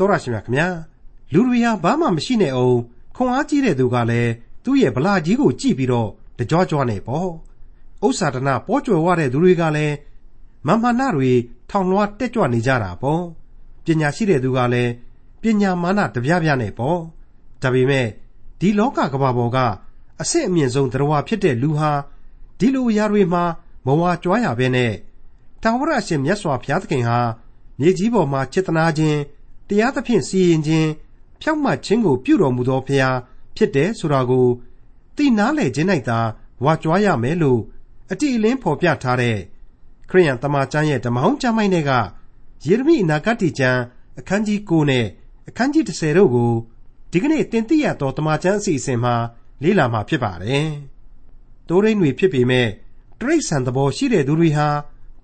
တော်ရရှိမြခင်ဗျာလူတွေဟာဘာမှမရှိနဲ့အောင်ခွန်အားကြီးတဲ့သူကလည်းသူ့ရဲ့ဗလာကြီးကိုကြည့်ပြီးတော့တကြောကြောနဲ့ပေါ့ဥစ္စာဒနာပေါ်ကျွယ်ဝတဲ့သူတွေကလည်းမမနာတွေထောင်လွှားတက်ကြွနေကြတာပေါ့ပညာရှိတဲ့သူကလည်းပညာမာနတပြပြနဲ့ပေါ့ဒါပေမဲ့ဒီလောကကဘာပေါ်ကအဆင့်အမြင့်ဆုံးတရားဖြစ်တဲ့လူဟာဒီလိုအရာတွေမှာမဝါကြွားရဘဲနဲ့တာဝရအရှင်မြတ်စွာဘုရားသခင်ဟာမြေကြီးပေါ်မှာចេတနာခြင်း တရားသဖြင့်စီရင်ခြင်းဖြောက်မှတ်ခြင်းကိုပြုတော်မူသောဘုရားဖြစ်တယ်ဆိုတာကိုသိနာလေခြင်း၌သာဝါကြွားရမယ်လို့အတိအလင်းဖော်ပြထားတဲ့ခရိယန်တမန်ကျမ်းရဲ့ဓမ္မဟောင်းကျမ်းပိုင်းတွေကယေရမိအနာဂတ်ကျမ်းအခန်းကြီး9နဲ့အခန်းကြီး10တို့ကိုဒီကနေ့တင်ပြရသောတမန်ကျမ်းအစီအစဉ်မှာလေ့လာမှာဖြစ်ပါတယ်။တိုးရင်းတွေဖြစ်ပေမဲ့တရိษံသဘောရှိတဲ့သူတွေဟာ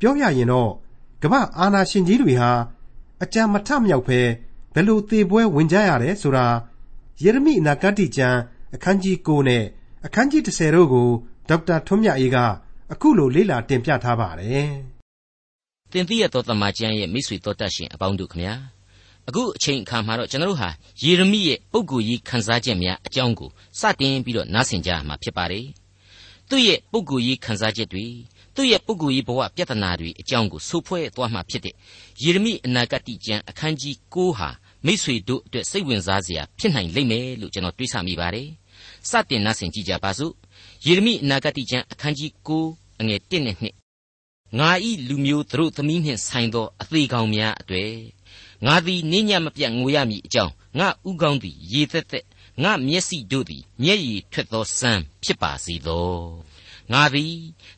ပြောရရင်တော့ကမ္ဘာအာနာရှင်ကြီးတွေဟာ အကြံမထမြောက်ဖဲဘယ်လိုသေပွဲဝင်ကြရတယ်ဆိုတာယေရမိအနာဂတ်ကျမ်းအခန်းကြီး9နဲ့အခန်းကြီး10တို့ကိုဒေါက်တာထွန်းမြတ်အေးကအခုလိုလေ့လာတင်ပြထားပါတယ်။တင်ပြရသောတမန်ကျမ်းရဲ့မိတ်ဆွေတော်တတ်ရှင်အပေါင်းတို့ခမညာအခုအချိန်အခါမှာတော့ကျွန်တော်တို့ဟာယေရမိရဲ့ပုဂ္ဂိုလ်ကြီးခန်းစားချက်များအကြောင်းကိုစတင်ပြီးတော့နားဆင်ကြရမှာဖြစ်ပါတယ်။သူ့ရဲ့ပုဂ္ဂိုလ်ကြီးခန်းစားချက်တွေ သူ့ရဲ့ပုဂ္ဂိုလ်ကြီးဘဝပြဿနာတွေအကြောင်းကိုဆိုဖွဲ့သွားမှာဖြစ်တဲ့ယေရမိအနာဂတ်ကျမ်းအခန်းကြီး9ဟာမိษွေတို့အတွက်စိတ်ဝင်စားစရာဖြစ်နိုင်လိမ့်မယ်လို့ကျွန်တော်တွေးဆမိပါတယ်။စတင်နားဆင်ကြည့်ကြပါစို့။ယေရမိအနာဂတ်ကျမ်းအခန်းကြီး9အငယ်1နဲ့2ငါဤလူမျိုးသူတို့သမီးနှင့်ဆိုင်သောအသေးကောင်များအတွေ့ငါသည်နိညမပြတ်ငိုရမည်အကြောင်းငါဥကောင်းသည်ရေသက်သက်ငါမျက်စိတို့သည်မျက်ရည်ထွက်သောစမ်းဖြစ်ပါစေသော ငါသည်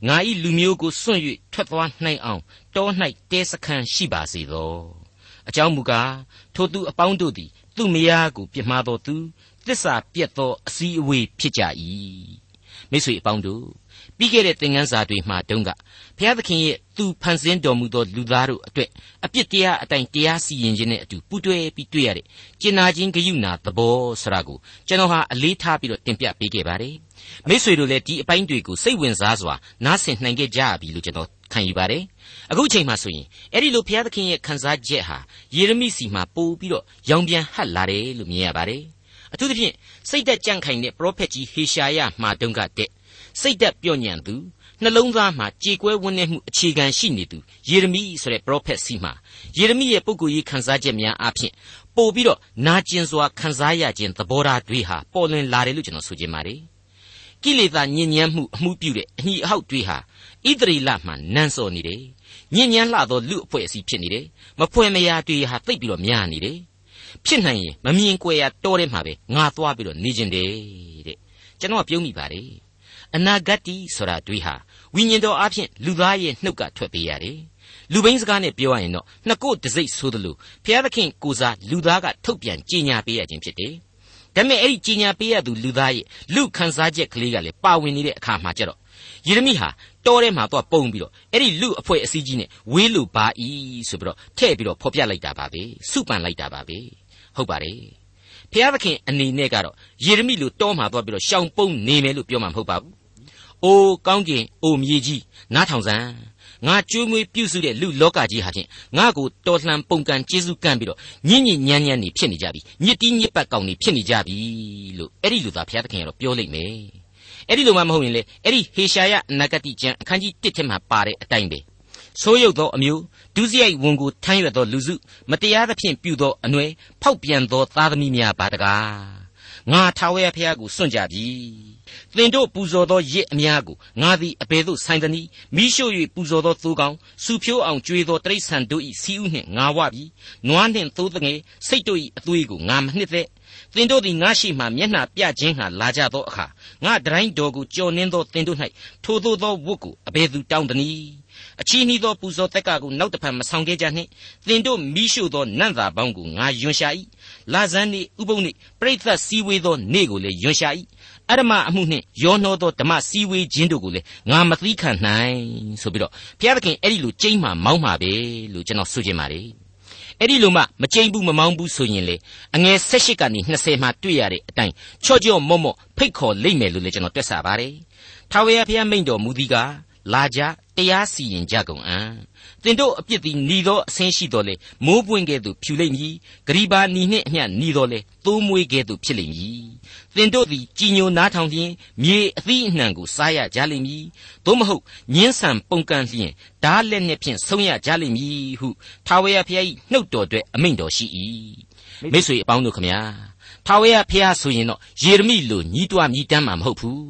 ငါဤလူမျိုးကိုစွန့်၍ထွက်သွားနိုင်အောင်တော၌တဲစခန်းရှိပါစေသောအကြောင်းမူကားထိုသူအပေါင်းတို့သည်သူ့မယားကိုပြစ်မှားသောသူတစ္ဆာပြတ်သောအစည်းအဝေးဖြစ်ကြ၏မိတ်ဆွေအပေါင်းတို့ ပြီးခဲ့တဲ့သင်ခန်းစာတွေမှာတုန်းကဘုရားသခင်ရဲ့သူဖန်ဆင်းတော်မူသောလူသားတို့အတွက်အပြစ်တရားအတိုင်းတရားစီရင်ခြင်းနဲ့အတူပူးတွဲပြီးတွေ့ရတဲ့ကျင်နာခြင်းဂယုဏသဘောဆိုတာကိုကျွန်တော်ဟာအလေးထားပြီးတော့တင်ပြပေးခဲ့ပါတယ်မိษွေတို့လည်းဒီအပိုင်းတွေကိုစိတ်ဝင်စားစွာနားဆင်နိုင်ခဲ့ကြပြီလို့ကျွန်တော်ခံယူပါတယ်အခုချိန်မှဆိုရင်အဲ့ဒီလိုဘုရားသခင်ရဲ့ခန်းစားချက်ဟာယေရမိစီမှာပို့ပြီးတော့ရောင်ပြန်ဟပ်လာတယ်လို့မြင်ရပါတယ်အထူးသဖြင့်စိတ်သက်ကြံ့ခိုင်တဲ့ပရောဖက်ကြီးဟေရှာယမှာတုန်းကတဲ့ စိတ်သက်ပြော့ညံ့သူနှလုံးသားမှာကြေကွဲဝန်းနေမှုအခြေခံရှိနေသူယေရမိဆိုတဲ့ပရောဖက်စီမှာယေရမိရဲ့ပုဂ္ဂိုလ်ရေးခန်းစားချက်များအပြင်ပို့ပြီးတော့နာကျင်စွာခန်းစားရခြင်းသဘောထားတွေဟာပေါ်လွင်လာတယ်လို့ကျွန်တော်ဆိုချင်ပါတယ်ကိလေသာညဉ့်ညမ်းမှုအမှုပြုတဲ့အညီအဟောက်တွေဟာဣသရေလမှာနန်းစော်နေတယ်ညဉ့်ညမ်းလှသောလူအဖွဲ့အစည်းဖြစ်နေတယ်မဖွယ်မရာတွေဟာသိပ်ပြီးတော့များနေတယ်ဖြစ်နိုင်ရင်မမြင်ကွယ်ရတောထဲမှာပဲငါသွားပြီးတော့နေကျင်တယ်တဲ့ကျွန်တော်ပြုံးမိပါတယ် အနာဂတ်တီဆိုတာတွေဟာဝိညာဉ်တော်အဖြစ်လူသားရဲ့နှုတ်ကထွက်ပေးရတယ်လူဘိန်းစကားနဲ့ပြောရရင်တော့နှစ်ကိုတစိမ့်ဆိုသလိုဘုရားသခင်ကိုစားလူသားကထုတ်ပြန်ကြေညာပေးရခြင်းဖြစ်တယ်ဒါပေမဲ့အဲ့ဒီကြေညာပေးရသူလူသားရဲ့လူခန်းစားချက်ကလေးကလည်းပါဝင်နေတဲ့အခါမှာကျတော့ယေရမိဟာတောထဲမှာတော့ပုံပြီးတော့အဲ့ဒီလူအဖွဲ့အစည်းကြီးနဲ့ဝေးလို့ပါဤဆိုပြီးတော့ထည့်ပြီးတော့ဖော်ပြလိုက်တာပါပဲစုပန်လိုက်တာပါပဲဟုတ်ပါတယ်ဖျားသခင်အနေနဲ့ကတော့ယေရမိလိုတောမှာသွားပြီးတော့ရှောင်ပုန်းနေမယ်လို့ပြောမှာမဟုတ်ပါဘူး။ အိုးကောင်းကင်အိုမြေကြီးနားထောင်စမ်းငါကြွေးမွေးပြုစုတဲ့လူလောကကြီးဟာဖြင့်ငါ့ကိုတော်လှန်ပုန်ကန်ကျေးဇူးကမ်းပြီးတော့ညင်ညင်ညမ်းညမ်းနေဖြစ်နေကြပြီညစ်တီးညစ်ပတ်ကောင်နေဖြစ်နေကြပြီလို့အဲ့ဒီလူသားဘုရားသခင်ကတော့ပြောလိုက်မယ်အဲ့ဒီလိုမှမဟုတ်ရင်လေအဲ့ဒီဟေရှာယနဂတိကျမ်းအခန်းကြီး1ထဲမှာပါတဲ့အတိုင်းပဲဆိုးရုပ်သောအမျိုးဒုစရိုက်ဝန်ကိုထမ်းရွက်သောလူစုမတရားသဖြင့်ပြုသောအနွယ်ဖောက်ပြန်သောသားသမီးများပါတကားငါထာဝရဘုရားကိုစွန့်ကြပြီ သင်တို့ပူဇော်သောရစ်အများကိုငါသည်အဘယ်သို့ဆိုင်သနည်းမိရှို့၍ပူဇော်သောသိုးကောင်စူဖြိုးအောင်ကြွေသောတိရစ္ဆာန်တို့၏စီးဥနှင့်ငါဝပြီနွားနှင့်သိုးငယ်စိတ်တို့၏အသွေးကိုငါမနှစ်သက်သင်တို့သည်ငါရှိမှမျက်နှာပြခြင်းဟာလာကြသောအခါငါဒတိုင်းတော်ကိုကြော်နှင်းသောသင်တို့၌ထိုသို့သောဝတ်ကိုအဘယ်သူတောင်းသနည်းအချီးနှီးသောပူဇော်တက်ကကိုနောက်တစ်ဖန်မဆောင်ခဲ့ကြနှင့်သင်တို့မိရှုသောနန့်သာပေါင်းကိုငါယွန်ရှာ၏လာဇန်နေဥပုံနေပြိဿတ်စည်းဝေးသောနေ့ကိုလည်းယွန်ရှာ၏ အရမအမှုနှင့်ရောနှောသောဓမ္မစည်းဝေးခြင်းတို့ကိုလည်းငါမသိခံနိုင်ဆိုပြီးတော့ဘုရားသခင်အဲ့ဒီလိုကြိမ်းမှမောင်းမှာပဲလို့ကျွန်တော်ဆိုချင်ပါတယ်အဲ့ဒီလိုမှမကြိမ်ဘူးမမောင်းဘူးဆိုရင်လေအငယ်၁၈ကနေ20မှာတွေ့ရတဲ့အတိုင်းချော့ချော့မော့မော့ဖိတ်ခေါ်လိမ့်မယ်လို့လည်းကျွန်တော်တွက်ဆပါတယ်။ထာဝရဘုရားမိန့်တော်မူသည်ကားလာကြတရားစီရင်ကြကုန်အံ့ သင်တို့အပြစ်သည်หนีသောအဆင်းရှိတော်လေမိုးပွင့်ကဲ့သို့ဖြူလိမ့်မည်ဂရိပါနီနှင့်အမျှหนีတော်လေသိုးမွေးကဲ့သို့ဖြစ်လိမ့်မည်သင်တို့သည်ကြည်ညိုနားထောင်လျင်မြေအသီးအနှံကိုစားရကြလိမ့်မည်သို့မဟုတ်ညင်းဆန်ပုန်ကန်လျင်ဓာလက်နှင့်ဖြင့်ဆုံးရကြလိမ့်မည်ဟုထာဝရဘုရား၏နှုတ်တော်အတွက်အမိန့်တော်ရှိ၏မိတ်ဆွေအပေါင်းတို့ခမညာထာဝရဘုရားဆိုရင်တော့ယေရမိလိုညီးတွားမြည်တမ်းမှာမဟုတ်ဘူး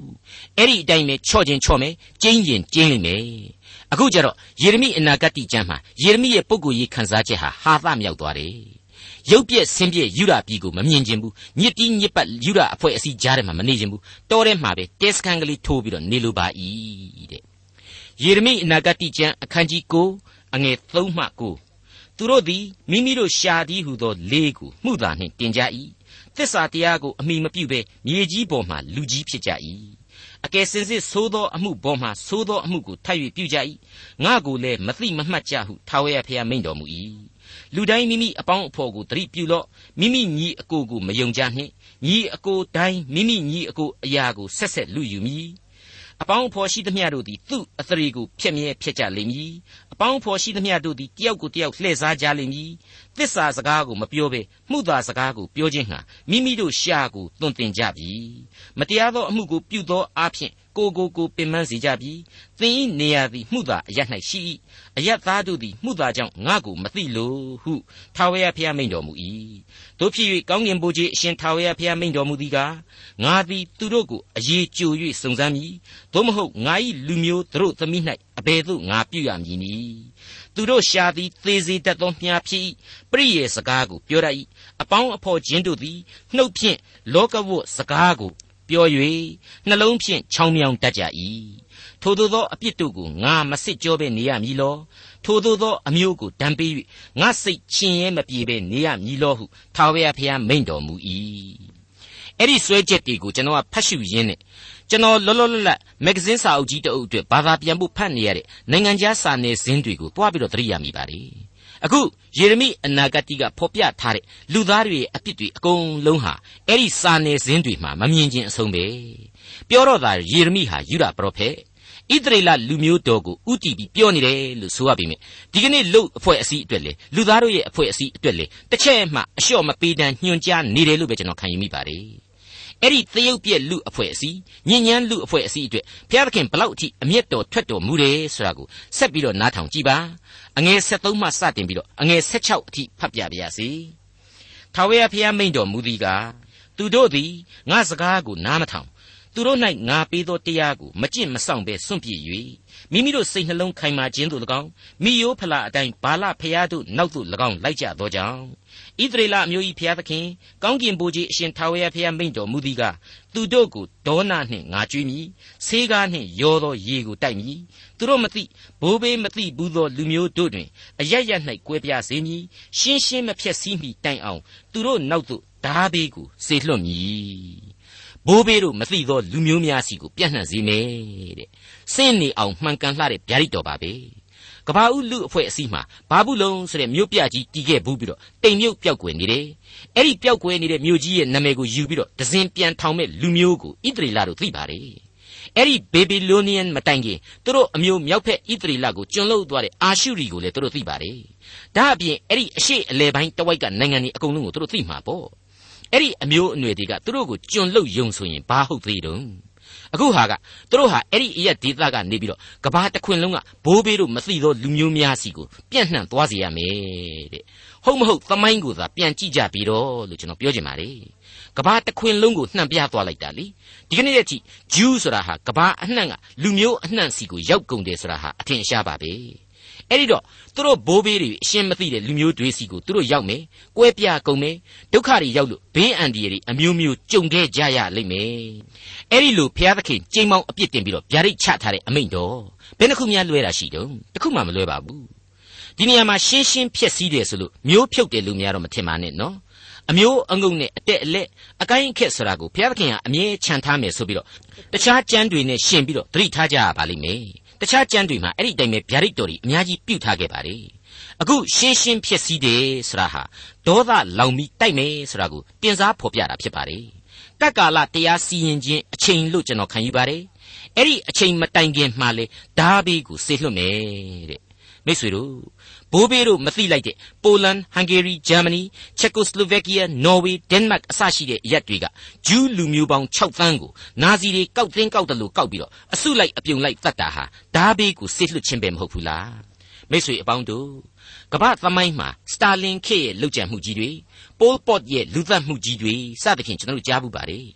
အဲ့ဒီအတိုင်းပဲချော့ခြင်းချော့မယ်ကျင်းရင်ကျင်းလိမ့်မယ် အခုကျတော့ယေရမိအနာဂတ်တိကျမ်းမှာယေရမိရဲ့ပုဂ္ဂိုလ်ရေးခံစားချက်ဟာဟာသမြောက်သွားတယ်ရုပ်ပြက်ဆင်းပြက်ယူရပြည်ကိုမမြင်ခြင်းဘူးညစ်တီးညစ်ပတ်ယူရအဖွဲ့အစည်းကြားထဲမှာမနေခြင်းဘူးတောထဲမှာပဲတဲစကန်ကလေးထိုးပြီးတော့နေလိုပါ၏တဲ့ယေရမိအနာဂတ်တိကျမ်းအခန်းကြီး9အငယ်3မှ9သူတို့သည်မိမိတို့ရှာသည်ဟုသောလေးကိုမှုသာနှင့်တင်ကြ၏သစ္စာတရားကိုအမိမပြုဘဲမြေကြီးပေါ်မှလူကြီးဖြစ်ကြ၏ အကယ်စင်စစ်သိုးသောအမှုပေါ်မှသိုးသောအမှုကိုထပ်၍ပြုကြ၏ငါကိုလည်းမသိမမှတ်ကြဟုထာဝရဘုရားမိန့်တော်မူ၏လူတိုင်းမိမိအပေါင်းအဖော်ကိုသတိပြုလော့မိမိညီအကိုကိုမယုံကြနှင့်ညီအကိုတိုင်းမိမိညီအကိုအရာကိုဆက်ဆက်လူယူမည် အပေါင်းအဖော်ရှိသမျှတို့သည်သူ့အသရေကိုဖျက်မြဲဖျက်ကြလိမ့်မည်အပေါင်းအဖော်ရှိသမျှတို့သည်တယောက်ကိုတယောက်လှည့်စားကြလိမ့်မည်သစ္စာစကားကိုမပြောဘဲမှုသာစကားကိုပြောခြင်းဟာမိမိတို့ရှာကိုတွင်တင်ကြပြီမတရားသောအမှုကိုပြုသောအဖြစ်ကိုကိုကိုပင်ပန်းစေကြပြီသင်၏နေရာသည်မှုသာအရ၌ရှိ၏အယတ်သားတို့သည်မှုသာကြောင့်ငါကိုမသိလို့ဟုထာဝရဘုရားမိန့်တော်မူ၏ တို့ဖြစ်၍ကောင်းကင်ဘုရားအရှင်ထာဝရဘုရားမိန့်တော်မူသည်ကားငါသည်သူတို့ကိုအရေးကြို၍စုံစမ်းမည်သို့မဟုတ်ငါ၏လူမျိုးတို့သမီး၌အဘယ်သို့ငါပြုရမည်နည်းသူတို့ရှာသည်သေစေတတ်သောမြားဖြစ်၏ပရိယေစကားကိုပြောတတ်၏အပေါင်းအဖော်ချင်းတို့သည်နှုတ်ဖြင့်လောကဝတ်စကားကိုပြော၍နှလုံးဖြင့်ချောင်းမြောင်တတ်ကြ၏ထိုသို့သောအပြစ်တို့ကိုငါမစစ်ကြောဘဲနေရမည်လော ထိုသို့သောအမျိုးကိုဒဏ်ပေး၍ငါစိတ်ချင်းရဲမပြေဘဲနေရမည်လောဟုထာဝရဘုရားမိန့်တော်မူ၏အဲ့ဒီစွဲချက်တွေကိုကျွန်တော်ကဖတ်ရှုရင်းနဲ့ကျွန်တော်လောလောလတ်လတ်မဂ္ဂဇင်းစာအုပ်ကြီးတအုပ်အတွက်ဘာသာပြန်ဖို့ဖတ်နေရတဲ့နိုင်ငံခြားစာနယ်ဇင်းတွေကိုတွားပြီးတော့သတိရမိပါတယ်အခုယေရမိအနာဂတိကဖော်ပြထားတဲ့လူသားတွေရဲ့အပြစ်တွေအကုန်လုံးဟာအဲ့ဒီစာနယ်ဇင်းတွေမှာမမြင်ခြင်းအဆုံးပဲပြောတော့တာယေရမိဟာယူဒပရောဖက် ဣသရေလလူမျိုးတော်ကိုဥတီပြီးပြောနေတယ်လို့ဆိုရပါမယ်ဒီကနေ့လုတ်အဖွဲ့အစည်းအတွက်လေလူသားတို့ရဲ့အဖွဲ့အစည်းအတွက်လေတစ်ချက်မှအလျှော့မပေးတမ်းညွှန်ကြားနေတယ်လို့ပဲကျွန်တော်ခံယူမိပါတယ်အဲ့ဒီသရုပ်ပြက်လူအဖွဲ့အစည်းညဉ့်ညမ်းလူအဖွဲ့အစည်းအတွက်ဘုရားသခင်ဘလောက်အထိအမျက်တော်ထွက်တော်မူတယ်ဆိုတာကိုဆက်ပြီးတော့နားထောင်ကြည့်ပါအငယ်73မှစတင်ပြီးတော့အငယ်16အထိဖတ်ပြပါရစေထာဝရဘုရားမိန့်တော်မူသည်ကားသူတို့သည်ငါစကားကိုနားမထောင် သူတို့၌ငါပေးသောတရားကိုမကျင့်မဆောင်ဘဲစွန့်ပစ်၍မိမိတို့စိတ်နှလုံးခိုင်မာခြင်းသို့၎င်းမိယိုးဖလာအတိုင်းဘာလဖျားတို့နောက်သို့၎င်းလိုက်ကြသောကြောင့်ဣသရေလအမျိုး၏ဖျားသခင်ကောင်းကင်ဘိုးကြီးအရှင်ထာဝရဘုရားမိန့်တော်မူသည်ကသူတို့ကိုဒေါနနှင့်ငါကြွေးမည်ဆေးကားနှင့်ရောသောရေကိုတိုက်မည်သူတို့မသိဘိုးဘေးမသိဘူးသောလူမျိုးတို့တွင်အရရ၌ကွဲပြားစေမည်ရှင်းရှင်းမဖြက်စီးမီတိုင်အောင်သူတို့နောက်သို့ဓာဘေးကိုစေလွှတ်မည် ဘိုးဘေးတို့မသိသောလူမျိုးများစီကိုပြန့်နှံ့စေမယ်တဲ့စင့်နေအောင်မှန်ကန်လှတဲ့ဗျာဒိတ်တော်ပါပဲကဘာဦးလူအဖွဲ့အစည်းမှာဘာဘူးလုံးဆိုတဲ့မြို့ပြကြီးတီးခဲ့ဘူးပြီးတော့တိမ်မြုပ်ပျောက်ကွယ်နေတယ်အဲ့ဒီပျောက်ကွယ်နေတဲ့မြို့ကြီးရဲ့နာမည်ကိုယူပြီးတော့ဒဇင်ပြန်ထောင်မဲ့လူမျိုးကိုဣသရေလတို့သိပါတယ်အဲ့ဒီဘေဘီလိုနီယန်မတိုင်ခင်သူတို့အမျိုးမြောက်ဖက်ဣသရေလကိုကျွန်းလုသွားတဲ့အာရှုရီကိုလည်းသူတို့သိပါတယ်ဒါအပြင်အဲ့ဒီအရှိအလဲပိုင်းတဝိုက်ကနိုင်ငံတွေအကုန်လုံးကိုသူတို့သိမှာပေါ့ အဲ့ဒီအမျိုးအနွယ်တွေကသူတို့ကိုကျွန်းလုယုံဆိုရင်ဘာဟုတ်သေးတုံးအခုဟာကသူတို့ဟာအဲ့ဒီအရက်ဒေသကနေပြီးတော့ကဘာတခွင်လုံးကဘိုးဘေးတို့မသိသောလူမျိုးများစီကိုပြန့်နှံ့သွားစေရမယ်တဲ့ဟုတ်မဟုတ်သမိုင်းကိုသာပြန်ကြည့်ကြပြီးတော့လို့ကျွန်တော်ပြောချင်ပါတယ်ကဘာတခွင်လုံးကိုနှံ့ပြသွားလိုက်တာလေဒီကနေ့ရက်ထိဂျူးဆိုတာဟာကဘာအနှံ့ကလူမျိုးအနှံ့စီကိုရောက်ကုန်တယ်ဆိုတာဟာအထင်ရှားပါပဲ အဲ့ဒီတော့သူတို့ဘိုးဘေးတွေအရှင်းမသိတဲ့လူမျိုးတွေစီကိုသူတို့ရောက်မယ်။ကွဲပြားကုန်မယ်။ဒုက္ခတွေရောက်လို့ဘေးအန္တရာယ်တွေအမျိုးမျိုးကြုံခဲ့ကြရလိမ့်မယ်။အဲ့ဒီလိုဘုရားသခင်ကြိမ်မောင်းအပြစ်တင်ပြီးတော့ဗျာဒိတ်ချထားတဲ့အမိန့်တော်ဘယ်နှခုများလွဲတာရှိတုံး။တစ်ခုမှမလွဲပါဘူး။ဒီနေရာမှာရှင်းရှင်းဖြစ်စည်းတယ်ဆိုလို့မျိုးဖြုတ်တယ်လို့များတော့မထင်ပါနဲ့နော်။အမျိုးအငုံနဲ့အတက်အလက်အကိုင်းအခက်ဆိုတာကိုဘုရားသခင်ကအမြဲခြံထားမယ်ဆိုပြီးတော့တခြားကြမ်းတွေနဲ့ရှင်ပြီးတော့သတိထားကြရပါလိမ့်မယ်။ တခြားကျမ်းတွေမှာအဲ့ဒီတိုင်ပဲဗျာဒိတ်တော်ကြီးအများကြီးပြုတ်ထားခဲ့ပါတယ်အခုရှင်းရှင်းဖြစ်စည်းတယ်ဆိုတာဟာဒေါသလောင်ပြီးတိုက်မယ်ဆိုတာကိုတင်စားဖော်ပြတာဖြစ်ပါတယ်ကတ်ကာလတရားစီရင်ခြင်းအချိန်လို့ကျွန်တော်ခံယူပါတယ်အဲ့ဒီအချိန်မတိုင်ခင်မှလေဓာဘေးကိုဆေလွတ်မယ်တဲ့မိတ်ဆွေတို့ ဘိုးဘေးတို့မသိလိုက်တဲ့ပိုလန်ဟန်ဂေရီဂျာမနီချက်ကိုစလိုဗက်ကီးယားနော်ဝေဒန်မတ်အစရှိတဲ့အရက်တွေကဂျူးလူမျိုးပေါင်း6သန်းကိုနာဇီတွေကောက်သိန်းကောက်တယ်လို့ကောက်ပြီးတော့အစုလိုက်အပြုံလိုက်တတ်တာဟာဓာဘေးကိုစစ်လွတ်ခြင်းပဲမဟုတ်ဘူးလားမိတ်ဆွေအပေါင်းတို့ကမ္ဘာသမိုင်းမှာစတာလင်ခေတ်ရဲ့လှုပ်ကြံမှုကြီးတွေပိုးပေါ့ရဲ့လူသတ်မှုကြီးတွေစသဖြင့်ကျွန်တော်တို့ကြားဘူးပါတယ်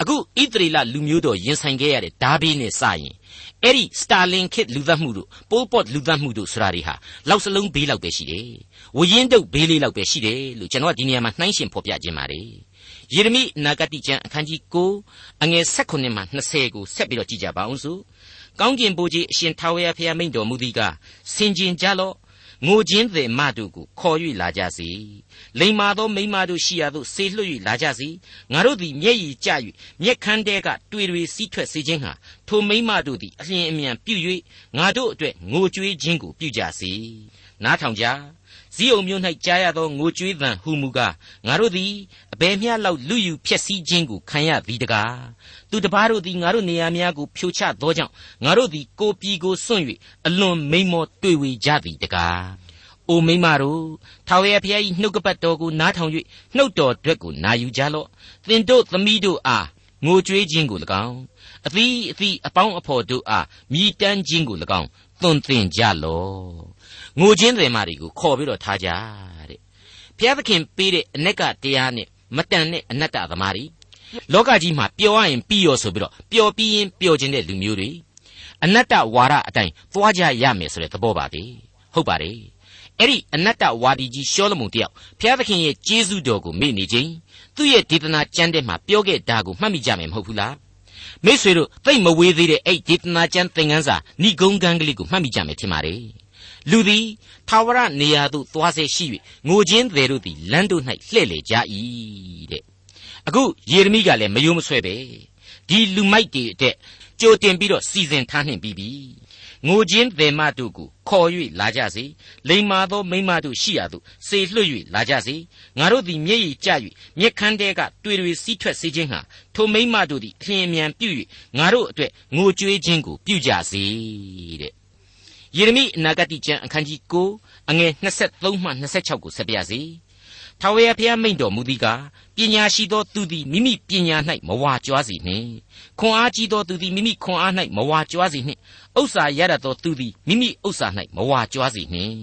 အခုဣသရေလလူမျိုးတော်ရင်ဆိုင်ခဲ့ရတဲ့ဓာဘေးနဲ့စရင်အဲ့ဒီစတာလင်ခေတ်လူသတ်မှုတို့ပိုးပေါ့လူသတ်မှုတို့ဆိုတာတွေဟာလောက်စလုံးဘေးလောက်ပဲရှိတယ်ဝရင်တုတ်ဘေးလေးလောက်ပဲရှိတယ်လို့ကျွန်တော်ကဒီနေရာမှာနှိုင်းရှင်ဖော်ပြခြင်းပါတယ်ယေရမိနာဂတိကျမ်းအခန်းကြီး9အငယ်16မှ20ကိုဆက်ပြီးတော့ကြည့်ကြပါအောင်စို့ကောင်းကင်ဘိုးကြီးအရှင်ထာဝရဘုရားမိန့်တော်မူသည်ကဆင်ကျင်ကြလော့ ငိုခြင်းသည်မတို့ကိုခေါ်၍လာကြစေလိမ္မာသောမိမတို့ရှိရာသို့ဆေလွှတ်၍လာကြစေငါတို့သည်မျက်ရည်ကျ၍မျက်ခမ်းတဲကတွေ့တွေစီးထွက်စေခြင်းဟာထိုမိမတို့သည်အလျင်အမြန်ပြု၍ငါတို့အတွက်ငိုကြွေးခြင်းကိုပြုကြစေနားထောင်ကြ ဇီးအုံမျိုး၌ကြားရသောငိုကြွေးသံဟုမူကားငါတို့သည်အဘယ်မျှလောက်လူယူဖျက်ဆီးခြင်းကိုခံရသည်တကားသူတပားတို့သည်ငါတို့နေရာများကိုဖြိုချသောကြောင့်ငါတို့သည်ကိုပြည်ကိုစွန့်၍အလွန်မိန်မောတွေ့ဝေကြသည်တကားအိုမိမတို့ထာဝရဘုရား၏နှုတ်ကပတ်တော်ကိုနားထောင်၍နှုတ်တော်အတွက်ကိုနာယူကြလော့သင်တို့သမီးတို့အားငိုကြွေးခြင်းကို၎င်းအသီးအသီးအပေါင်းအဖော်တို့အားမြည်တမ်းခြင်းကို၎င်းသွန်သင်ကြလော့ ငိုခြင်းတွေမာတွေကိုခေါ်ပြီးတော့ထားကြတဲ့ဘုရားသခင်ပေးတဲ့အ내ကတရားနဲ့မတန်တဲ့အနတ္တသမားတွေလောကကြီးမှာပျော်ရရင်ပြီးရောဆိုပြီးတော့ပျော်ပြီးရင်ပျော်ခြင်းတဲ့လူမျိုးတွေအနတ္တဝါဒအတိုင်းသွားကြရမယ်ဆိုတဲ့သဘောပါပဲဟုတ်ပါတယ်အဲ့ဒီအနတ္တဝါဒီကြီးရှောလမုန်တယောက်ဘုရားသခင်ရဲ့ကျေးဇူးတော်ကိုမေ့နေခြင်းသူ့ရဲ့ဒေသနာကျမ်းထဲမှာပြောခဲ့တာကိုမှတ်မိကြမယ်မဟုတ်ဘူးလားမိษွေတို့သိမဝေးသေးတဲ့အဲ့ဒေသနာကျမ်းသင်ခန်းစာဏိဂုံးကန်းကလေးကိုမှတ်မိကြမယ်ထင်ပါတယ် လူသည်ထာဝရနေရာသို့သွားစေရှိ၍ငိုခြင်းတွေတို့သည်လမ်းတို့၌လှဲ့လေကြ၏တဲ့အခုယေရမိကလည်းမယိုးမဆွဲပဲဒီလူမိုက်တွေအတွက်ကြိုတင်ပြီးတော့စီစဉ်ထားနှင်ပြီးပြီငိုခြင်းသေမတို့ကိုခေါ်၍လာကြစေလိမ္မာသောမိမတို့ရှိရာသို့စေလွှတ်၍လာကြစေငါတို့သည်မျက်ရည်ကျ၍မျက်ခမ်းတဲကတွေ့တွေစီးထွက်စေခြင်းဟာထိုမိမတို့သည်အလျင်အမြန်ပြု၍ငါတို့အတွက်ငိုကြွေးခြင်းကိုပြုကြစေတဲ့ ယေရမိအနာဂတိကျမ်းအခန်းကြီး9အငယ်23မှ26ကိုဆက်ပြစေထာဝရဘုရားမိန့်တော်မူသည်ကားပညာရှိသောသူသည်မိမိပညာ၌မဝါကြွားစေနှင့်ခွန်အားကြီးသောသူသည်မိမိခွန်အား၌မဝါကြွားစေနှင့်ဥစ္စာရတတ်သောသူသည်မိမိဥစ္စာ၌မဝါကြွားစေနှင့်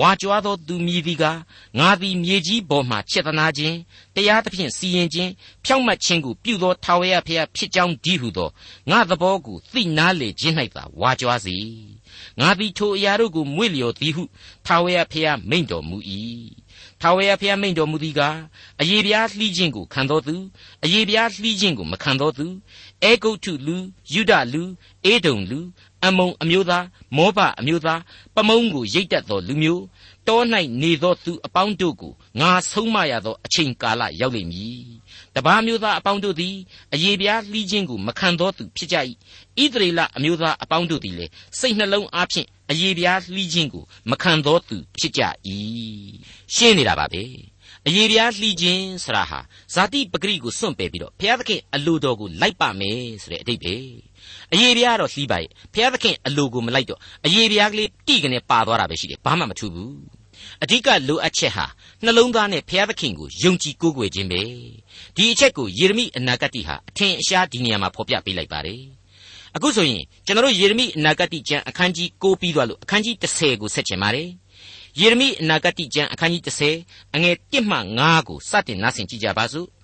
ဝါကြွားသောသူမြည်သည်ကားငါသည်မြေကြီးပေါ်မှချက်သနာခြင်းတရားသဖြင့်စီရင်ခြင်းဖြောင့်မတ်ခြင်းကိုပြုသောထာဝရဘုရားဖြစ်ကြောင်းဒီဟုသောငါသဘောကိုသိနာလေခြင်း၌သာဝါကြွားစေ ငါသည်ထိုအရာတို့ကိုမွေ့လျော်သည်ဟုထာဝရဘုရားမိန့်တော်မူ၏ထာဝရဘုရားမိန့်တော်မူသည်ကားအယေပြားလှီးခြင်းကိုခံတော်သူအယေပြားလှီးခြင်းကိုမခံတော်သူအဲဂုတ်ထုလူယုဒလူအေဒုံလူအမုံအမျိုးသားမောဘအမျိုးသားပမုံကိုရိတ်တတ်သောလူမျိုးတော၌နေသောသူအပေါင်းတို့ကိုငါဆုံးမရသောအချိန်ကာလရောက်လိမ့်မည် တပါးမျိုးသားအပေါင်းတို့သည်အယေပြားလှီးခြင်းကိုမခံသောသူဖြစ်ကြ၏ဣသရေလအမျိုးသားအပေါင်းတို့သည်လည်းစိတ်နှလုံးအားဖြင့်အယေပြားလှီးခြင်းကိုမခံသောသူဖြစ်ကြ၏ရှင်းနေတာပါပဲအယေပြားလှီးခြင်းဆရာဟာဇာတိပဂရိကိုစွန့်ပယ်ပြီးတော့ဘုရားသခင်အလိုတော်ကိုလိုက်ပါမယ်ဆိုတဲ့အဓိပ္ပာယ်အယေပြားတော့လှီးပါရဲ့ဘုရားသခင်အလိုကိုမလိုက်တော့အယေပြားကလေးတိကနေပါသွားတာပဲရှိတယ်ဘာမှမထူးဘူး အဓိကလိုအပ်ချက်ဟာနှလုံးသားနဲ့ဘုရားသခင်ကိုယုံကြည်ကိုးကွယ်ခြင်းပဲဒီအချက်ကိုယေရမိအနာဂတ်ဟာအထင်အရှားဒီနေရာမှာဖော်ပြပေးလိုက်ပါတယ်အခုဆိုရင်ကျွန်တော်တို့ယေရမိအနာဂတ်ကျမ်းအခန်းကြီး9ပြီးသွားလို့အခန်းကြီး10ကိုဆက်ချင်ပါတယ်ယေရမိအနာဂတ်ကျမ်းအခန်းကြီး30အငယ်1မှ9ကိုစတင်နားဆင်ကြကြပါစို့။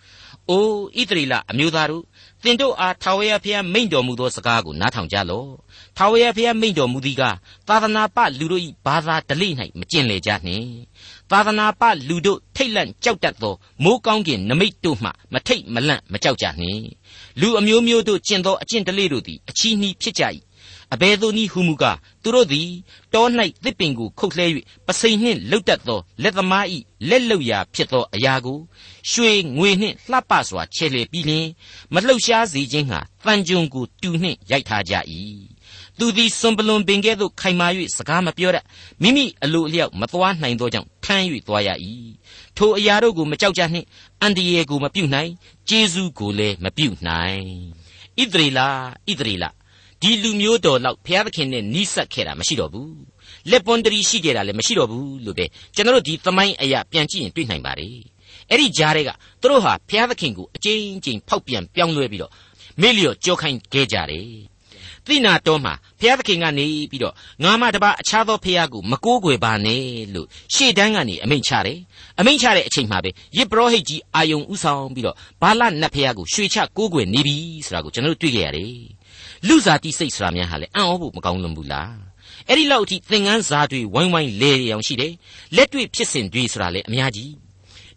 အိုဣသရေလအမျိုးသားတို့သင်တို့အားထာဝရဘုရားမိန့်တော်မူသောစကားကိုနားထောင်ကြလော့။ ထာဝရဘုရားမိန့်တော်မူသည်ကားသာသနာပလူတို့၏ဘာသာဓလေ့၌မကျင်လေကြနှင့်။သာသနာပလူတို့ထိတ်လန့်ကြောက်တတ်သောမိုးကောင်းကင်နမိတ်တို့မှမထိတ်မလန့်မကြောက်ကြနှင့်။လူအမျိုးမျိုးတို့ကျင့်သောအကျင့်ဓလေ့တို့သည်အချီးနှီးဖြစ်ကြ၏အဘယ်သို့နည်းဟုမူကားသူတို့သည်တော၌သစ်ပင်ကိုခုတ်လှဲ၍ပစိန်နှင့်လှုပ်တတ်သောလက်သမား၏လက်လှုပ်ရာဖြစ်သောအရာကိုရွှေငွေနှင့်လှပစွာချဲ့လေပြီးလျှင်မလှုပ်ရှားစေခြင်းဟာတန်ကြုံကိုတူနှင့်ရိုက်ထားကြ၏ သူသည်စွန်ပလွန်ပင်ကဲ့သို့ခိုင်မာ၍စကားမပြောတတ်မိမိအလိုအလျောက်မသွားနိုင်သောကြောင့်ထမ်း၍သွားရ၏ထိုအရာတို့ကိုမကြောက်ကြနှင့်အန္တရာယ်ကိုမပြုနိုင်ကျေးဇူးကိုလည်းမပြုနိုင်ဣသရေလဣသရေလဒီလူမျိုးတော်လောက်ဘုရားသခင်နဲ့နီးစပ်ခဲ့တာမရှိတော့ဘူးလက်ပွန်တရီရှိခဲ့တာလည်းမရှိတော့ဘူးလို့ပဲကျွန်တော်တို့ဒီသမိုင်းအရာပြန်ကြည့်ရင်တွေ့နိုင်ပါတယ်အဲ့ဒီကြားတွေကသူတို့ဟာဘုရားသခင်ကိုအကျဉ်းချင်းဖောက်ပြန်ပြောင်းလဲပြီးတော့မေ့လျော့ကြောခိုင်းခဲ့ကြတယ် သိနာတော်မှာဘုရားသခင်ကနေပြီးတော့ငါမတပါအခြားသောဘုရားကိုမကိုးကွယ်ပါနဲ့လို့ရှေ့တန်းကနေအမိန့်ချတယ်အမိန့်ချတဲ့အချိန်မှာပဲယစ်ပရောဟိတ်ကြီးအာယုံဥဆောင်ပြီးတော့ဘာလနတ်ဘုရားကိုရွှေချကိုးကွယ်နေပြီဆိုတာကိုကျွန်တော်တို့တွေ့ကြရတယ်လူစားတိစိတ်ဆိုတာများဟာလေအံ့ဩဖို့မကောင်းလွန်ဘူးလားအဲ့ဒီလောက်အထိသင်ငန်းစားတွေဝိုင်းဝိုင်းလဲရအောင်ရှိတယ်လက်တွေ့ဖြစ်စဉ်တွေဆိုတာလေအများကြီး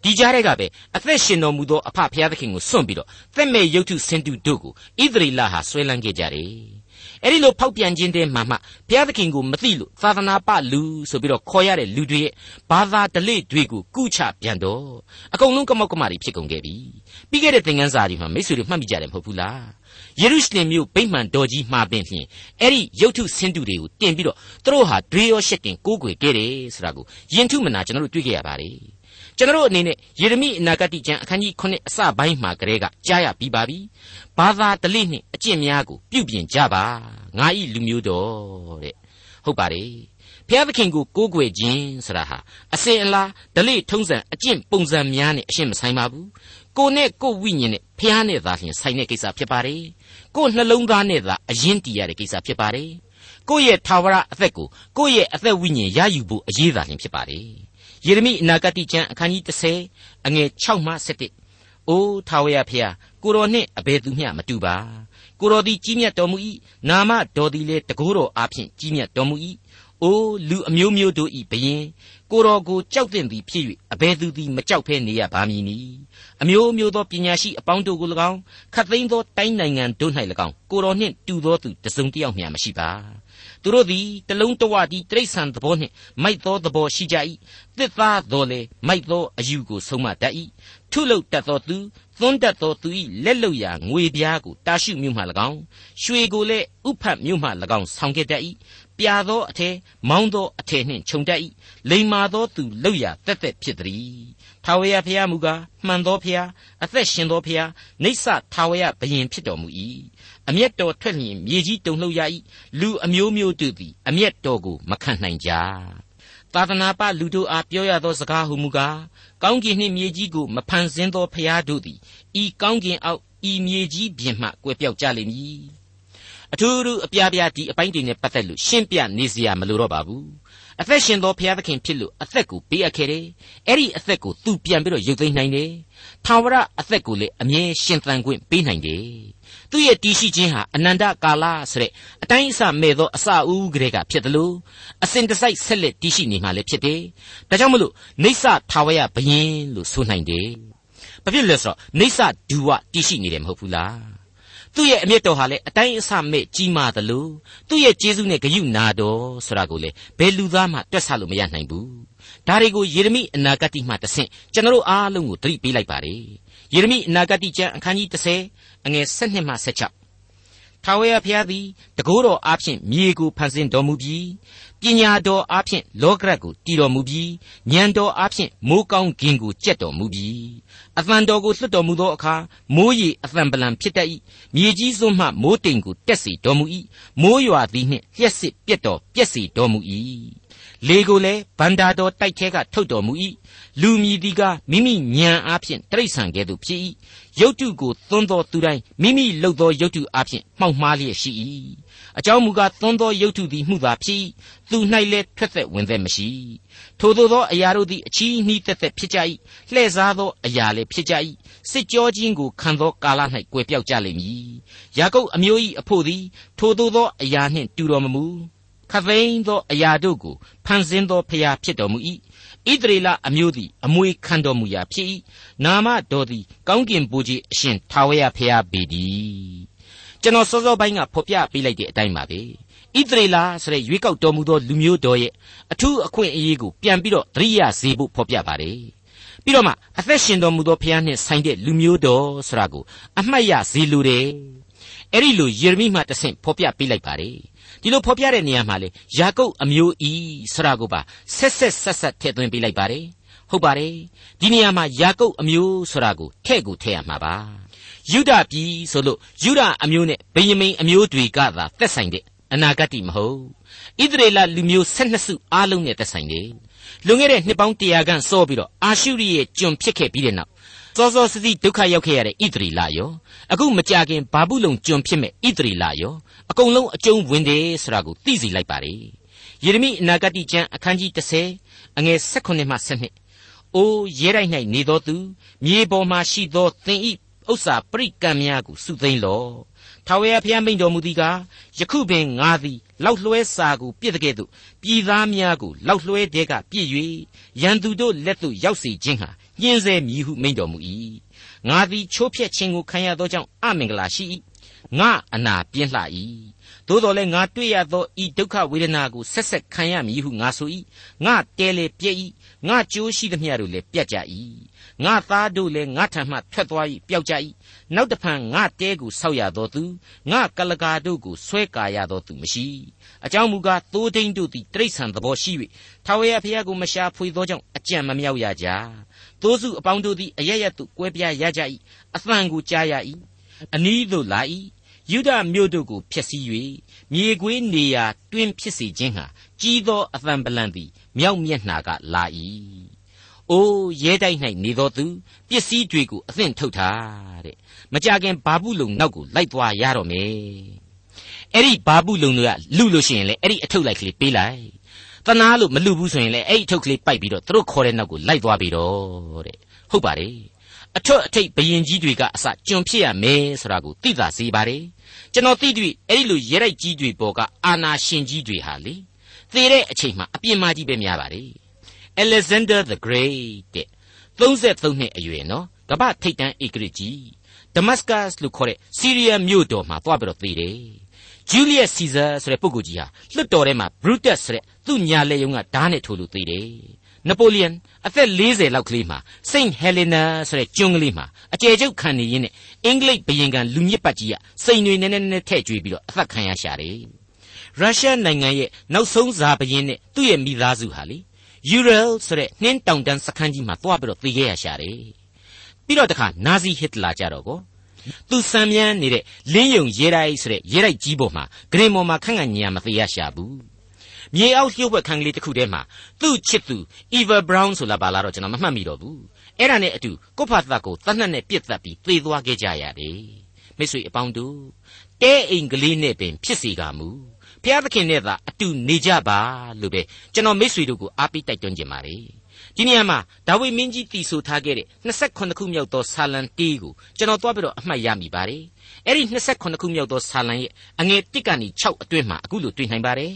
ဒီကြားထဲကပဲအသက်ရှင်တော်မူသောအဖဖျားသခင်ကိုစွန့်ပြီးတော့သက်မဲ့ရုပ်ထုစင်တူတို့ကိုဣသရေလဟာဆွဲလန်းခဲ့ကြတယ် အဲ့ဒီလိုဖောက်ပြန်ခြင်းတဲ့မှာမှဘုရားသခင်ကိုမသိလို့သာသနာပလူဆိုပြီးတော့ခေါ်ရတဲ့လူတွေရဲ့ဘာသာဓလေ့တွေကိုကုချပြန်တော့အကုန်လုံးကမောက်ကမာတွေဖြစ်ကုန်ခဲ့ပြီပြီးခဲ့တဲ့သင်ခန်းစာတွေမှာမိတ်ဆွေတွေမှတ်မိကြတယ်မဟုတ်ဘူးလားယေရုရှလင်မြို့ဗိမှန်တော်ကြီးမှာပင်ဖြင့်အဲ့ဒီရုပ်ထုဆင်းတုတွေကိုတင်ပြီးတော့သူတို့ဟာဒွေရောရှက်တင်ကိုးကွယ်ခဲ့တယ်ဆိုတာကိုယဉ်ထုမနာကျွန်တော်တို့တွေ့ကြရပါတယ် ကျွန်တော်အနေနဲ့ယေရမိအနာဂတိကျမ်းအခန်းကြီး9အစပိုင်းမှာကတည်းကကြားရပြီးပါပြီ။ဘာသာတလိနှင့်အကျင့်များကိုပြုပြင်ကြပါ။ငါဤလူမျိုးတော်တဲ့။ဟုတ်ပါတယ်။ဖျားသခင်ကိုကိုးကွယ်ခြင်းဆိုတာဟာအစဉ်အလာဒလိထုံးစံအကျင့်ပုံစံများနဲ့အရှင်းမဆိုင်ပါဘူး။ကိုနဲ့ကိုဝိညာဉ်နဲ့ဖျားနဲ့သာလျှင်ဆိုင်တဲ့ကိစ္စဖြစ်ပါတယ်။ကိုနှလုံးသားနဲ့သာအရင်တည်ရတဲ့ကိစ္စဖြစ်ပါတယ်။ကိုယ့်ရဲ့ထာဝရအသက်ကိုကိုယ့်ရဲ့အသက်ဝိညာဉ်ရယူဖို့အရေးသာလျှင်ဖြစ်ပါတယ်။ ယေရမိအနာဂတိကျမ်းအခန်းကြီး30အငယ်6မှ7အိုးထာဝရဖျားကိုတော်နှင့်အဘယ်သူမျှမတူပါကိုတော်သည်ကြီးမြတ်တော်မူ၏နာမတော်သည်လည်းတကိုးတော်အားဖြင့်ကြီးမြတ်တော်မူ၏အိုးလူအမျိုးမျိုးတို့ဤဘယင် ကိုတော်ကိုကြောက်တဲ့သည်ဖြစ်၍အဘယ်သူသည်မကြောက်ဖဲနေရပါမည်နီအမျိုးမျိုးသောပညာရှိအပေါင်းတို့ကို၎င်းခတ်သိမ်းသောတိုင်းနိုင်ငံတို့၌၎င်းကိုတော်နှင့်တူသောသူတစုံတစ်ယောက်မျှမရှိပါသူတို့သည်တလုံးတဝတည်းတိရစ္ဆာန်သဘောနှင့်မိုက်သောသဘောရှိကြ၏သစ်သားတော်လေမိုက်သောအယူကိုဆုံးမတတ်၏ထုလုတတ်သောသူသွန်းတတ်သောသူ၏လက်လုရာငွေပြားကိုတာရှုမြို့မှ၎င်းရွှေကိုလည်းဥဖတ်မြို့မှ၎င်းဆောင်ခဲ့တတ်၏ ပြာသောအထည်မောင်းသောအထည်နှင့်ခြုံတတ်၏လိမ္မာသောသူလောက်ရာတက်တက်ဖြစ်သည်ထာဝရဘုရားမူကားမှန်သောဘုရားအသက်ရှင်သောဘုရားနေဆထာဝရဘုရင်ဖြစ်တော်မူ၏အမျက်တော်ထွက်လျင်မြေကြီးတုန်လှုပ်ရ၏လူအမျိုးမျိုးတို့သည်အမျက်တော်ကိုမခံနိုင်ကြသာသနာပလူတို့အားပြောရသောစကားဟုမူကားကောင်းကင်နှင့်မြေကြီးကိုမဖန်ဆင်းသောဖျားတို့သည်ဤကောင်းကင်အောက်ဤမြေကြီးပြင်မှကွယ်ပြောက်ကြလိမ့်မည် အထူးထူးအပြားပြားဒီအပိုင်းတွေနဲ့ပတ်သက်လို့ရှင်းပြနေစရာမလိုတော့ပါဘူးအသက်ရှင်သောဘုရားသခင်ဖြစ်လို့အသက်ကိုပေးအပ်ခဲ့တယ်အဲ့ဒီအသက်ကိုသူပြန်ပြီးတော့ရုပ်သိမ်းနိုင်တယ်ထာဝရအသက်ကိုလည်းအမြဲရှင်သန်ခွင့်ပေးနိုင်တယ်သူ့ရဲ့တည်ရှိခြင်းဟာအနန္တကာလဆိုတဲ့အတိုင်းအဆမဲ့သောအစအဦးကလေးကဖြစ်တယ်လို့အစဉ်တစိုက်ဆက်လက်တည်ရှိနေမှလည်းဖြစ်တယ်ဒါကြောင့်မလို့နေဆထာဝရဘယင်လို့ဆိုနိုင်တယ်ဘာဖြစ်လဲဆိုတော့နေဆဒူဝတည်ရှိနေတယ်မဟုတ်ဘူးလား သူ့ရဲ့အမျက်တော်ဟာလည်းအတိုင်းအဆမဲ့ကြီးမားသလိုသူ့ရဲ့ကျေးဇူးနဲ့ဂရုနာတော်ဆိုတာကိုလေဘယ်လူသားမှတွက်ဆလို့မရနိုင်ဘူးဒါတွေကိုယေရမိအနာဂတ်မှတဆင့်ကျွန်တော်အားလုံးကိုသတိပေးလိုက်ပါတယ်ယေရမိအနာဂတ်ကျမ်းအခန်းကြီး30အငယ်7မှ16ထာဝရဘုရားသည်တကိုးတော်အားဖြင့်မြေကိုဖန်ဆင်းတော်မူပြီး ပညာတော်အားဖြင့်လောကရတ်ကိုတည်တော်မူပြီးဉာဏ်တော်အားဖြင့်မိုးကောင်းကင်ကိုကြက်တော်မူပြီးအသံတော်ကိုလွှတ်တော်မူသောအခါမိုးရေအသံပလံဖြစ်တတ်၏မြေကြီးစွန်းမှမိုးတိမ်ကိုတက်စေတော်မူ၏မိုးရွာသည်နှင့်လျှက်စစ်ပြက်တော်ပြက်စေတော်မူ၏လေကိုလည်းဗန္တာတော်တိုက်ထဲကထုတ်တော်မူ၏လူမြည်သည်ကမိမိဉာဏ်အားဖြင့်တိရစ္ဆာန်ကဲ့သို့ဖြစ်၏ရုတ်တုကိုသွန်းသောသူတိုင်းမိမိလှုပ်သောရုတ်တုအားဖြင့်မှောက်မှားလျက်ရှိ၏ အကြောင်းမူကားသွန်းသောရုတ်တုသည်မှုသာဖြစ်၏သူ၌လည်းထွက်သက်ဝင်သက်မရှိထိုသို့သောအရာတို့သည်အချီးနှီးသက်သက်ဖြစ်ကြ၏လှည့်စားသောအရာလည်းဖြစ်ကြ၏စစ်ကြောခြင်းကိုခံသောကာလ၌ကွယ်ပြောက်ကြလိမ့်မည်ယာကုပ်အမျိုး၏အဖို့သည်ထိုသို့သောအရာနှင့်တူတော်မမူခသိန်းသောအရာတို့ကိုဖန်ဆင်းသောဖျားဖြစ်တော်မူ၏ဣသရေလအမျိုးသည်အမွေခံတော်မူရာဖြစ်၏နာမတော်သည်ကောင်းကင်ဘုရားအရှင်ထာဝရဘုရားပေတည်း ကျွန်တော်စောစောပိုင်းကဖော်ပြပေးလိုက်တဲ့အတိုင်းပါပဲဣသရေလဆိုတဲ့ရွေးကောက်တော်မူသောလူမျိုးတော်ရဲ့အထူးအခွင့်အရေးကိုပြန်ပြီးတော့သတိရစေဖို့ဖော်ပြပါတယ်ပြီးတော့မှအသက်ရှင်တော်မူသောဘုရားနှင့်ဆိုင်တဲ့လူမျိုးတော်ဆိုတာကိုအမှတ်ရစေလိုတယ်အဲ့ဒီလိုယေရမိမှတဆင့်ဖော်ပြပေးလိုက်ပါတယ်ဒီလိုဖော်ပြတဲ့နေရာမှာလေယာကုပ်အမျိုးဤဆိုတာကိုပါဆက်ဆက်ဆက်ဆက်ထည့်သွင်းပေးလိုက်ပါတယ်ဟုတ်ပါတယ်ဒီနေရာမှာယာကုပ်အမျိုးဆိုတာကိုထည့်ကိုထည့်ရမှာပါ ယုဒပြည်ဆိုလို့ယုဒအမျိုးနဲ့ဗိယမိန်အမျိုးတွေကသာသက်ဆိုင်တဲ့အနာဂတ်မဟုတ်ဣသရေလလူမျိုး12စုအားလုံးနဲ့သက်ဆိုင်တယ်လွန်ခဲ့တဲ့နှစ်ပေါင်း100ခန့်စောပြီးတော့အာရှုရိရဲ့ကျွန်ဖြစ်ခဲ့ပြီးတဲ့နောက်စောစောစသီဒုက္ခရောက်ခဲ့ရတဲ့ဣသရေလရောအခုမကြခင်ဘာဘူးလုံကျွန်ဖြစ်မဲ့ဣသရေလရောအကုန်လုံးအကျုံးဝင်တယ်ဆိုတာကိုသိစေလိုက်ပါလေယေရမိအနာဂတိကျမ်းအခန်းကြီး30အငယ်16မှ17အိုးရဲတိုက်၌နေသောသူမြေပေါ်မှရှိသောသင်ဤ ဥစ္စာပရိကံများကိုစုသိမ့်လော့ထာဝရဘုရားမိန့်တော်မူသည်ကားယခုပင်ငါသည်လောက်လွှဲစာကိုပြစ်တဲ့ကဲ့သို့ပြည်သားများကိုလောက်လွှဲတဲ့ကပြစ်၍ရန်သူတို့လက်သို့ရောက်စေခြင်းဟာညှင်းဆဲမည်ဟုမိန့်တော်မူ၏ငါသည်ချိုးဖျက်ခြင်းကိုခံရသောကြောင့်အမင်္ဂလာရှိ၏ငါအနာပြင်းလှ၏သို့တော်လည်းငါတွေ့ရသောဤဒုက္ခဝေဒနာကိုဆက်ဆက်ခံရမည်ဟုငါဆို၏ငါတဲလေပြည့်၏ငါကြိုးရှိသမျှတို့လည်းပြတ်ကြ၏ ငါသားတို့လည်းငါထံမှထွက်သွား၏ပျောက်ကြ၏နောက်တဖန်ငါတဲကိုဆောက်ရသောသူငါကလကာတို့ကိုဆွဲကာရသောသူမရှိအကြောင်းမူကားသိုးထိန်တို့သည်တိရစ္ဆာန်သဘောရှိ၍ထာဝရဘုရားကိုမရှာဖွေသောကြောင့်အကြံမမြောက်ရကြသိုးစုအပေါင်းတို့သည်အရရသို့ကွဲပြားရကြ၏အသံကိုကြားရ၏အနီးသို့လာ၏ယုဒမြို့တို့ကိုဖျက်ဆီး၍မြေခွေးနေရာတွင်ဖြစ်စေခြင်းဟာကြီးသောအသံပလံသည်မြောက်မျက်နှာကလာ၏ အိုးရဲတိုက်၌နေသောသူပစ္စည်းတွေကိုအသင့်ထုတ်ထားတဲ့မကြခင်ဘာဘူးလုံနောက်ကိုလိုက်သွားရတော့မယ်အဲ့ဒီဘာဘူးလုံတွေကလူလို့ရှိရင်လေအဲ့ဒီအထုတ်လိုက်ကလေးပေးလိုက်တနာလို့မလူဘူးဆိုရင်လေအဲ့ဒီအထုတ်ကလေးပိုက်ပြီးတော့သူတို့ခေါ်တဲ့နောက်ကိုလိုက်သွားပြီတော့တဲ့ဟုတ်ပါတယ်အထွတ်အထိပ်ဘယင်ကြီးတွေကအစကျွန်ဖြစ်ရမယ်ဆိုတာကိုသိသာစေပါတယ်ကျွန်တော်သိတွေ့အဲ့ဒီလိုရဲတိုက်ကြီးတွေပေါ်ကအာနာရှင်ကြီးတွေဟာလေသေတဲ့အချိန်မှာအပြင်းမကြီးပဲများပါတယ် Alexander the Great တဲ့33နှစ်အရွယ်နော်ကမ္ဘာထိပ်တန်းဧကရကြီး Damascus လို့ခေါ်တဲ့စီးရီးယားမြို့တော်မှာသွားပြီးတော့သေတယ် Julius Caesar ဆိုတဲ့ပုဂ္ဂိုလ်ကြီးဟာလွတ်တော်ထဲမှာ Brutus ဆိုတဲ့သူ့ညာလက်ယုံကဓာတ်နဲ့ထိုးလို့သေတယ်နပိုလီယန်အသက်40လောက်ကလေးမှာစိန့်ဟယ်လီနာဆိုတဲ့ကျွန်းကလေးမှာအကျယ်ကျုပ်ခံနေရင်းနဲ့အင်္ဂလိပ်ဘရင်ကန်လူညစ်ပတ်ကြီးကစိန်တွေနည်းနည်းနည်းထဲ့ကြွေးပြီးတော့အသက်ခံရရှာတယ်ရုရှားနိုင်ငံရဲ့နောက်ဆုံးဇာဘရင်နဲ့သူ့ရဲ့မိသားစုဟာလေ ယူရယ်ဆိုတဲ့နှင်းတောင်တန်းစခန်းကြီးမှာတွားပြီးတော့သေခဲ့ရရှာတယ်ပြီးတော့တခါနာဇီဟစ်တလာကြတော့ကိုသူစံမြန်းနေတဲ့လင်းယုံရဲတိုက်ဆိုတဲ့ရဲတိုက်ကြီးပေါ်မှာဂရင်ပေါ်မှာခန့်ခန့်ညံမသေးရရှာဘူးမြေအောက်လျှို့ဝှက်ခန်းကလေးတစ်ခုထဲမှာသူ့ချစ်သူ Eva Brown ဆိုလာပါလားတော့ကျွန်တော်မမှတ်မိတော့ဘူးအဲ့ဒါနဲ့အတူကိုဖတ်သက်ကိုတတ်နှက်နဲ့ပြစ်သက်ပြီးသေသွားခဲ့ကြရတယ်မိတ်ဆွေအပေါင်းတို့တဲအိမ်ကလေးနဲ့ပင်ဖြစ်စီကမူ ဘုရားသခင်နဲ့သာအတူနေကြပါလို့ပဲကျွန်တော်မိတ်ဆွေတို့ကိုအားပေးတိုက်တွန်းခြင်းပါတယ်ဒီနေရာမှာဒါဝိမင်းကြီးတည်ဆိုထားခဲ့တဲ့28ခုမြောက်သောဆာလံတေးကိုကျွန်တော်တွားပြီးတော့အမှတ်ရမိပါတယ်အဲ့ဒီ28ခုမြောက်သောဆာလံရဲ့အငယ်1ကနေ6အတွင်းမှာအခုလိုတွေ့နိုင်ပါတယ်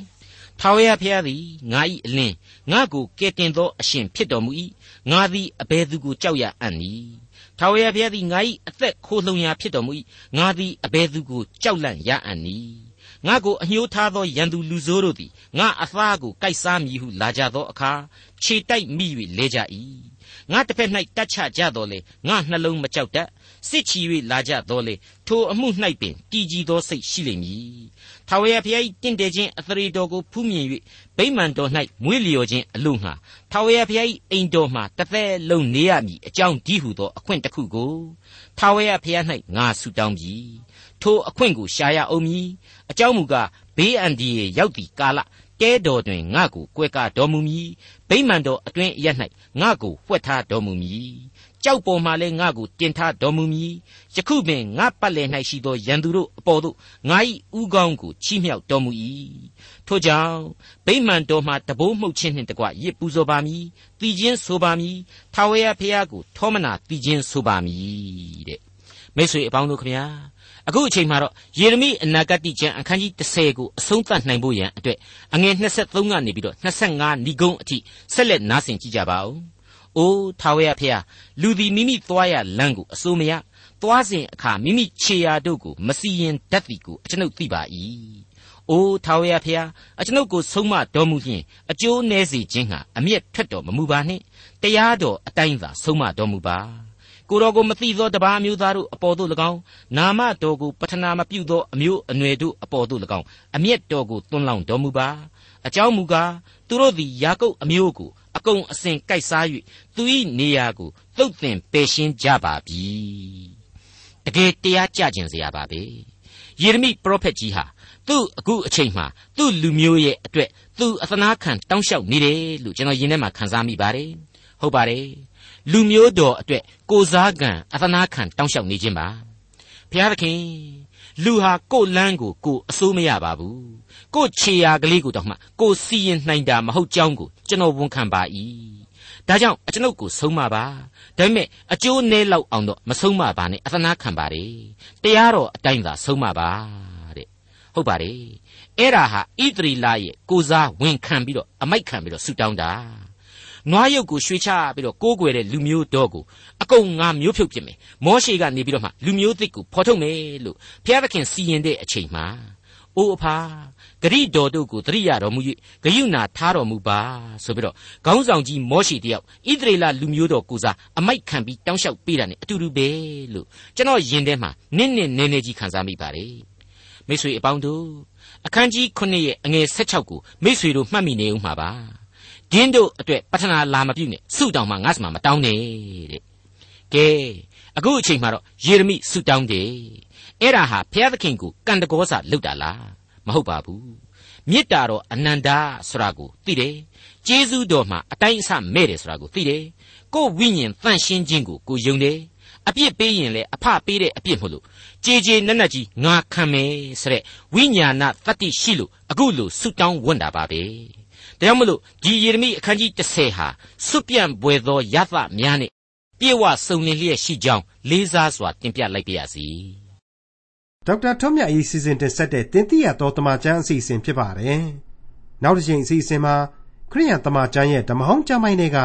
ထာဝရဘုရားသည်ငါ၏အလင်းငါကိုကယ်တင်သောအရှင်ဖြစ်တော်မူ၏ငါသည်အဘယ်သူကိုကြောက်ရအံ့နည်းထာဝရဘုရားသည်ငါ၏အသက်ခိုလှုံရာဖြစ်တော်မူ၏ငါသည်အဘယ်သူကိုကြောက်လန့်ရအံ့နည်း ငါကိုအညှိုးထားသောရန်သူလူဆိုးတို့သည်ငါအသားကိုကိုက်စားမည်ဟုလာကြသောအခါခြေတိုက်မိ၍လဲကြ၏ငါတစ်ဖက်၌တတ်ချကြတော်လေငါနှလုံးမကြောက်တတ် စစ်ချီ၍လာကြတော်လေထိုအမှု၌ပင်တည်ကြည်သောစိတ်ရှိလိမ့်မည်ထာဝရဘုရား၏တင့်တယ်ခြင်းအသရေတော်ကိုဖူးမြင်၍ဗိမာန်တော်၌မွေးလျော်ခြင်းအလို့ငှာထာဝရဘုရား၏အိမ်တော်မှာတစ်သက်လုံးနေရမည်အကြောင်းဒီဟုသောအခွင့်တစ်ခုကိုထာဝရဘုရား၌ငါဆုတောင်းပြီထိုအခွင့်ကိုရှာရအောင်မည်အကြောင်းမူကားဘေးအန္တရာယ်ရောက်သည့်ကာလတဲတော်တွင်ငါကိုကွဲကားတော်မူမည်ဗိမာန်တော်အတွင်အရ၌ငါကိုဖွက်ထားတော်မူမည် ကြောက်ပေါ်မှလည်းငါကိုတင်ထားတော်မူမည်ယခုပင်ငါပတ်လည်၌ရှိသောရန်သူတို့အပေါ်သို့ငါ၏ဥကောင်းကိုချီးမြှောက်တော်မူ၏ထို့ကြောင့်ဗိမာန်တော်မှတဘိုးမှုတ်ခြင်းနှင့်တကွရစ်ပူဇော်ပါမည်တည်ခြင်းဆိုပါမည်ထာဝရဘုရားကိုထောမနာတည်ခြင်းဆိုပါမည်တဲ့မိတ်ဆွေအပေါင်းတို့ခမညာအခုအချိန်မှာတော့ယေရမိအနာဂတ်ကျမ်းအခန်းကြီး30ကိုအဆုံးသတ်နိုင်ဖို့ရန်အတွက်အငယ်23ကနေပြီးတော့25ဏီကုန်းအထိဆက်လက်နားဆင်ကြကြပါဦး။ အိုးထာဝရဖျားလူသည်မိမိသွားရလမ်းကိုအစိုးမရသွားစဉ်အခါမိမိခြေရာတို့ကိုမစီရင်တတ်သည်ကိုအကျွန်ုပ်သိပါ၏။အိုးထာဝရဖျားအကျွန်ုပ်ကိုဆုံးမတော်မူခြင်းအကျိုးနည်းစေခြင်းဟာအမျက်ထွက်တော်မမူပါနှင့်တရားတော်အတိုင်းသာဆုံးမတော်မူပါ။ကိုတော်ကိုမသိသောတပါးမျိုးသားတို့အပေါ်သို့၎င်းနာမတော်ကိုပထနာမပြုသောအမျိုးအနွယ်တို့အပေါ်သို့၎င်းအမျက်တော်ကိုသွန်းလောင်းတော်မူပါအကြောင်းမူကားသူတို့သည်ယာကုပ်အမျိုးကို အကုန်အစင်ကိုက်စား၍သူ၏နေရာကိုလှုပ်သင်ပယ်ရှင်းကြပါပြီတကယ်တရားကြကျင်စရာပါပဲယေရမိပရောဖက်ကြီးဟာသူ့အခုအချိန်မှာသူ့လူမျိုးရဲ့အတွက်သူအသနာခံတောင်းလျှောက်နေတယ်လို့ကျွန်တော်ယင်ထဲမှာခန်းစားမိပါတယ်ဟုတ်ပါတယ်လူမျိုးတော်အတွက်ကိုစားကံအသနာခံတောင်းလျှောက်နေခြင်းပါဘုရားသခင်လူဟာကိုယ်လန်းကိုကိုယ်အစိုးမရပါဘူး ကိုယ်ခြေရာကလေးကိုတော့မှကိုယ်စီရင်နိုင်တာမဟုတ်ကြောင်းကိုကျွန်တော်ဝန်ခံပါ၏ဒါကြောင့်အကျွန်ုပ်ကိုဆုံးမပါဒါပေမဲ့အကျိုးနည်းလောက်အောင်တော့မဆုံးမပါနဲ့အသနာခံပါ रे တရားတော်အတိုင်းသာဆုံးမပါတဲ့ဟုတ်ပါတယ်အဲ့ဒါဟာဣသရီလရဲ့ကိုစားဝန်ခံပြီးတော့အမိုက်ခံပြီးတော့ဆူတောင်းတာနွားရုပ်ကိုရွှေချပြီးတော့ကိုးကွယ်တဲ့လူမျိုးတော်ကိုအကုန်ငါမျိုးဖြုတ်ပြစ်မယ်မောရှေကနေပြီးတော့မှလူမျိုးသစ်ကိုဖော်ထုတ်မယ်လို့ဘုရားသခင်စီရင်တဲ့အချိန်မှာအိုးအဖာ ဂရိတော်တို့ကိုတရိယာတော်မူ၍ဂယုဏထားတော်မူပါဆိုပြီးတော့ခေါင်းဆောင်ကြီးမောရှိတယောက်ဣသရေလလူမျိုးတော်ကိုစားအမိုက်ခံပြီးတောင်းလျှောက်ပေးတာ ਨੇ အတူတူပဲလို့ကျွန်တော်ယင်ထဲမှာနင့်နင့်နဲနဲကြီးခံစားမိပါတယ်မိတ်ဆွေအပေါင်းတို့အခန်းကြီး9ရဲ့အငယ်16ကိုမိတ်ဆွေတို့မှတ်မိနေဦးမှာပါဒင်းတို့အတွက်ပထနာလာမပြုနဲ့ဆုတောင်းမှငါ့စမှာမတောင်းနဲ့တဲ့ကဲအခုအချိန်မှာတော့ယေရမိဆုတောင်းတယ်အဲ့ဒါဟာဘုရားသခင်ကိုကံတကောစာလုပ်တာလား မဟုတ်ပါဘူးမေတ္တာတော်အနန္တဆိုတာကိုသိတယ်ကျေးဇူးတော်မှာအတိုင်းအဆမဲ့တယ်ဆိုတာကိုသိတယ်ကိုယ်ဝိညာဉ်တန့်ရှင်းခြင်းကိုကိုယုံတယ်အပြစ်ပေးရင်လည်းအဖပေးတဲ့အပြစ်မဟုတ်လို့ကြေကြေနက်နက်ကြီးငါခံမယ်ဆိုတဲ့ဝိညာဏတတ္တိရှိလို့အခုလို့ဆုတောင်းဝတ်တာပါပဲဒါကြောင့်မလို့ဒီယေရမိအခန်းကြီး30ဟာစွပြန့်ပွေသောယသများနဲ့ပြေဝစုံလင်လျက်ရှိကြောင်းလေးစားစွာတင်ပြလိုက်ပါရစေ ဒေါက်တာထွန်းမြတ်၏စီစဉ်တင်ဆက်တဲ့တင်ပြရတော်တမချန်းအစီအစဉ်ဖြစ်ပါတယ်နောက်တစ်ချိန်အစီအစဉ်မှာခရိယန်တမချန်းရဲ့ဓမ္မဟောင်းကျမ်းပိုင်းတွေက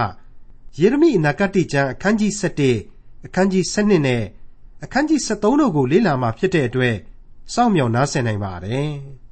ယေရမိအနာဂတ်ကျမ်းအခန်းကြီး7အခန်းကြီး7နဲ့အခန်းကြီး73တို့ကိုလေ့လာမှဖြစ်တဲ့အတွက်စောင့်မျှော်နားဆင်နိုင်ပါတယ်။